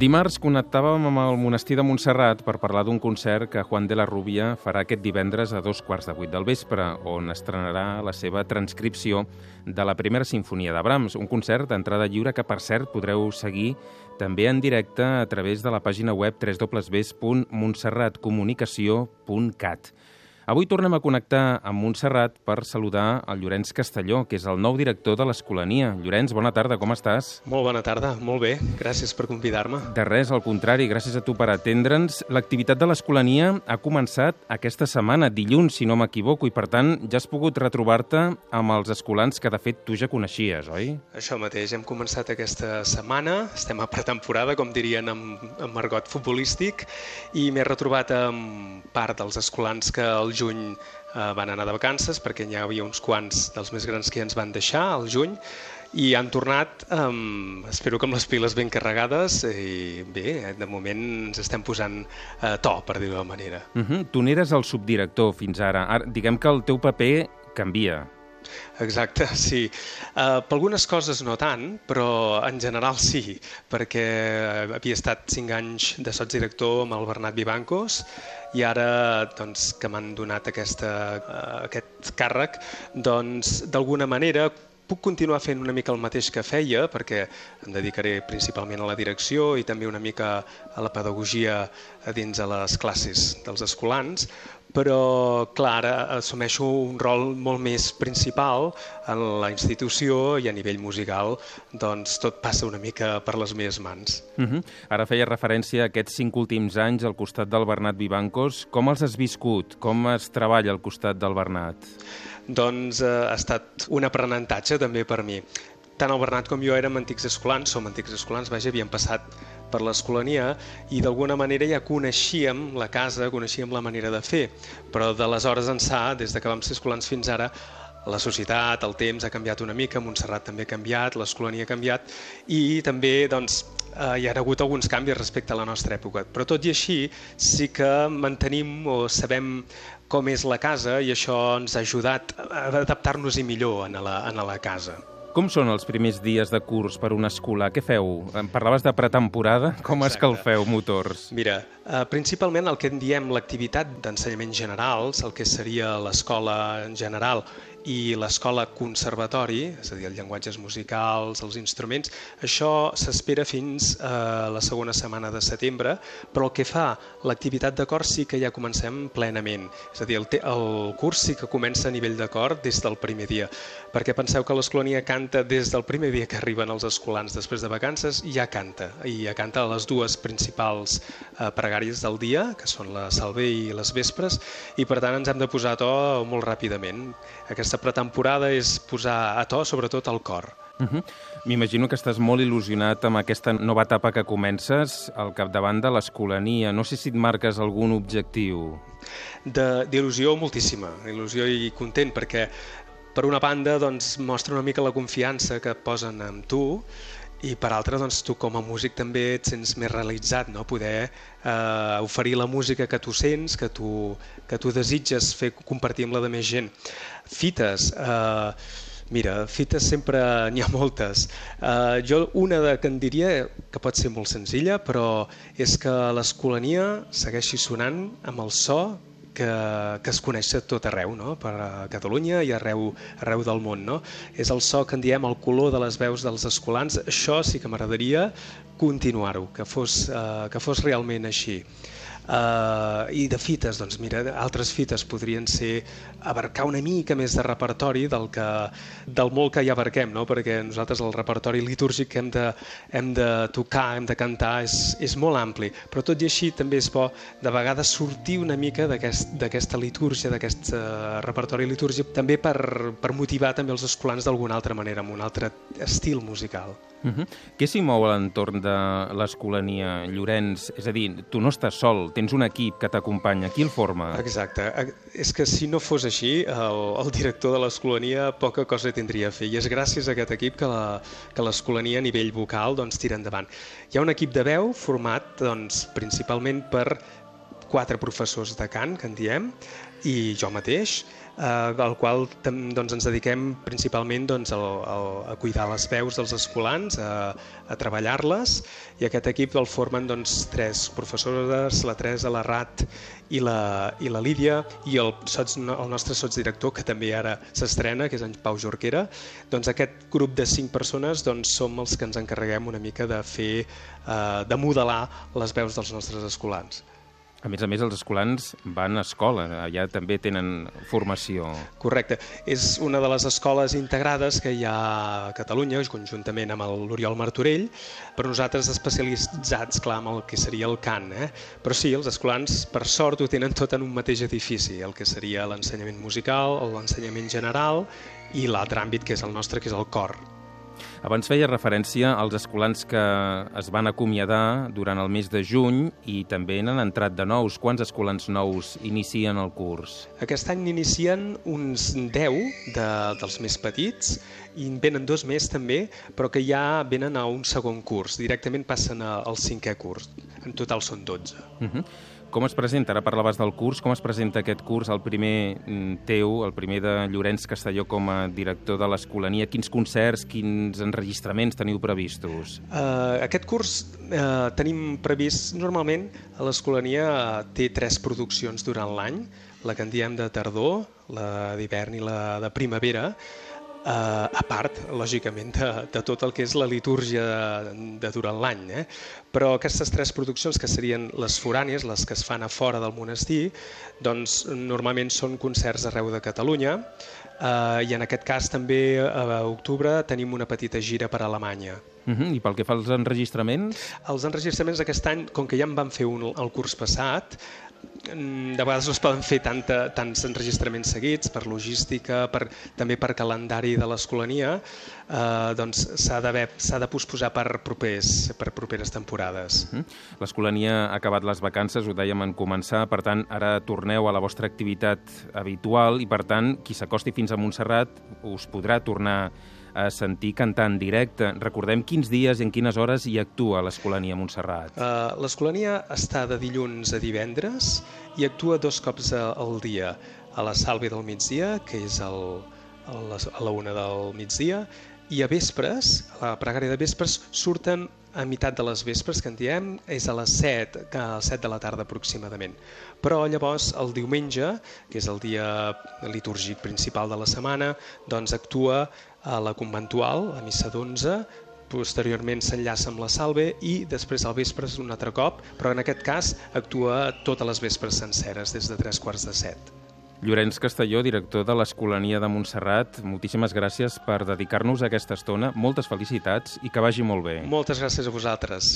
Dimarts connectàvem amb el monestir de Montserrat per parlar d'un concert que Juan de la Rubia farà aquest divendres a dos quarts de vuit del vespre, on estrenarà la seva transcripció de la primera sinfonia de Brahms, un concert d'entrada lliure que, per cert, podreu seguir també en directe a través de la pàgina web www.montserratcomunicació.cat. Avui tornem a connectar amb Montserrat per saludar el Llorenç Castelló, que és el nou director de l'Escolania. Llorenç, bona tarda, com estàs? Molt bona tarda, molt bé. Gràcies per convidar-me. De res, al contrari, gràcies a tu per atendre'ns. L'activitat de l'Escolania ha començat aquesta setmana, dilluns, si no m'equivoco, i per tant ja has pogut retrobar-te amb els escolans que de fet tu ja coneixies, oi? Això mateix, hem començat aquesta setmana, estem a pretemporada, com dirien en, en margot futbolístic, i m'he retrobat amb part dels escolans que el juny eh, van anar de vacances perquè hi havia uns quants dels més grans que ja ens van deixar al juny i han tornat, um, espero que amb les piles ben carregades i bé, de moment ens estem posant uh, to, per dir-ho manera. Uh -huh. Tu n'eres el subdirector fins ara. ara. Diguem que el teu paper canvia. Exacte, sí. Uh, per algunes coses no tant, però en general sí, perquè havia estat cinc anys de sotsdirector amb el Bernat Vivancos i ara doncs, que m'han donat aquesta, uh, aquest càrrec, doncs d'alguna manera puc continuar fent una mica el mateix que feia, perquè em dedicaré principalment a la direcció i també una mica a la pedagogia dins de les classes dels escolans, però clar, ara assumeixo un rol molt més principal en la institució i a nivell musical doncs tot passa una mica per les meves mans. Uh -huh. Ara feia referència a aquests cinc últims anys al costat del Bernat Vivancos. Com els has viscut? Com es treballa al costat del Bernat? Doncs eh, ha estat un aprenentatge també per mi. Tant el Bernat com jo érem antics escolans, som antics escolans, vaja, havíem passat per l'escolania i d'alguna manera ja coneixíem la casa, coneixíem la manera de fer, però d'aleshores ençà, des de que vam ser escolans fins ara, la societat, el temps ha canviat una mica, Montserrat també ha canviat, l'escolania ha canviat i també doncs, eh, hi ha hagut alguns canvis respecte a la nostra època. Però tot i així sí que mantenim o sabem com és la casa i això ens ha ajudat a adaptar-nos-hi millor a la, a la casa. Com són els primers dies de curs per una escola? Què feu? Em parlaves de pretemporada. Com Exacte. escalfeu motors? Mira, eh, principalment el que en diem l'activitat d'ensenyament generals, el que seria l'escola en general i l'escola conservatori, és a dir, els llenguatges musicals, els instruments, això s'espera fins a la segona setmana de setembre, però el que fa l'activitat de cor sí que ja comencem plenament. És a dir, el, el curs sí que comença a nivell de cor des del primer dia, perquè penseu que l'escolania canta des del primer dia que arriben els escolans després de vacances, i ja canta, i ja canta les dues principals eh, pregàries del dia, que són la salve i les vespres, i per tant ens hem de posar a to molt ràpidament. Aquesta aquesta pretemporada és posar a to sobretot el cor. Uh -huh. M'imagino que estàs molt il·lusionat amb aquesta nova etapa que comences al capdavant de l'escolania. No sé si et marques algun objectiu. D'il·lusió moltíssima, il·lusió i content, perquè per una banda doncs, mostra una mica la confiança que posen en tu i per altra, doncs, tu com a músic també et sents més realitzat, no? poder eh, oferir la música que tu sents, que tu, que tu desitges fer compartir amb la de més gent. Fites, eh, mira, fites sempre n'hi ha moltes. Eh, jo una de, que en diria que pot ser molt senzilla, però és que l'escolania segueixi sonant amb el so que, que es coneix a tot arreu, no? per a Catalunya i arreu, arreu del món. No? És el so que en diem el color de les veus dels escolans. Això sí que m'agradaria continuar-ho, que, fos, eh, que fos realment així. Uh, I de fites, doncs mira, altres fites podrien ser abarcar una mica més de repertori del, que, del molt que hi abarquem, no? perquè nosaltres el repertori litúrgic que hem de, hem de tocar, hem de cantar, és, és molt ampli, però tot i així també és bo de vegades sortir una mica d'aquesta aquest, litúrgia, d'aquest uh, repertori litúrgic, també per, per motivar també els escolans d'alguna altra manera, amb un altre estil musical. Uh -huh. Què s'hi mou a l'entorn de l'escolania, Llorenç? És a dir, tu no estàs sol, tens un equip que t'acompanya. Qui el forma? Exacte. És que si no fos així, el, el director de l'escolania poca cosa tindria a fer. I és gràcies a aquest equip que l'escolania a nivell vocal doncs, tira endavant. Hi ha un equip de veu format doncs, principalment per quatre professors de cant, que en diem, i jo mateix, eh, al qual doncs, ens dediquem principalment doncs, a, a, a cuidar les veus dels escolans, a, a treballar-les, i aquest equip el formen doncs, tres professores, la Teresa, la Rat i la, i la Lídia, i el, sots, el nostre sotsdirector, que també ara s'estrena, que és en Pau Jorquera. Doncs aquest grup de cinc persones doncs, som els que ens encarreguem una mica de fer, eh, de modelar les veus dels nostres escolans. A més a més, els escolans van a escola, allà també tenen formació. Correcte. És una de les escoles integrades que hi ha a Catalunya, conjuntament amb l'Oriol Martorell, per nosaltres especialitzats, clar, amb el que seria el cant. Eh? Però sí, els escolans, per sort, ho tenen tot en un mateix edifici, el que seria l'ensenyament musical, l'ensenyament general i l'altre àmbit que és el nostre, que és el cor. Abans feia referència als escolans que es van acomiadar durant el mes de juny i també n'han entrat de nous. Quants escolans nous inicien el curs? Aquest any inicien uns 10 de, dels més petits i en venen dos més també, però que ja venen a un segon curs. Directament passen al cinquè curs. En total són 12. Uh -huh. Com es presenta, ara parlaves del curs, com es presenta aquest curs, el primer mm, teu, el primer de Llorenç Castelló com a director de l'Escolania? Quins concerts, quins enregistraments teniu previstos? Uh, aquest curs uh, tenim previst, normalment, a l'Escolania té tres produccions durant l'any, la que en diem de tardor, la d'hivern i la de primavera, eh, a part, lògicament, de, de tot el que és la litúrgia de, de durant l'any. Eh? Però aquestes tres produccions, que serien les forànies, les que es fan a fora del monestir, doncs normalment són concerts arreu de Catalunya eh, i en aquest cas també a octubre tenim una petita gira per a Alemanya. Uh -huh. I pel que fa als enregistraments? Els enregistraments aquest any, com que ja en van fer un el curs passat, de vegades no es poden fer tanta, tants enregistraments seguits per logística, per, també per calendari de l'escolania, eh, doncs s'ha de posposar per, propers, per properes temporades. Uh -huh. L'escolania ha acabat les vacances, ho dèiem en començar, per tant, ara torneu a la vostra activitat habitual i, per tant, qui s'acosti fins a Montserrat us podrà tornar a sentir cantar en directe. Recordem quins dies i en quines hores hi actua l'Escolania Montserrat. Uh, L'Escolania està de dilluns a divendres i actua dos cops al dia. A la Salve del migdia, que és el, a la una del migdia, i a vespres, a la pregària de vespres, surten a meitat de les vespres, que en diem, és a les 7, a les 7 de la tarda aproximadament. Però llavors el diumenge, que és el dia litúrgic principal de la setmana, doncs actua a la conventual, a missa d'11, posteriorment s'enllaça amb la Salve i després al vespre un altre cop, però en aquest cas actua totes les vespres senceres, des de tres quarts de set. Llorenç Castelló, director de l'Escolania de Montserrat, moltíssimes gràcies per dedicar-nos a aquesta estona. Moltes felicitats i que vagi molt bé. Moltes gràcies a vosaltres.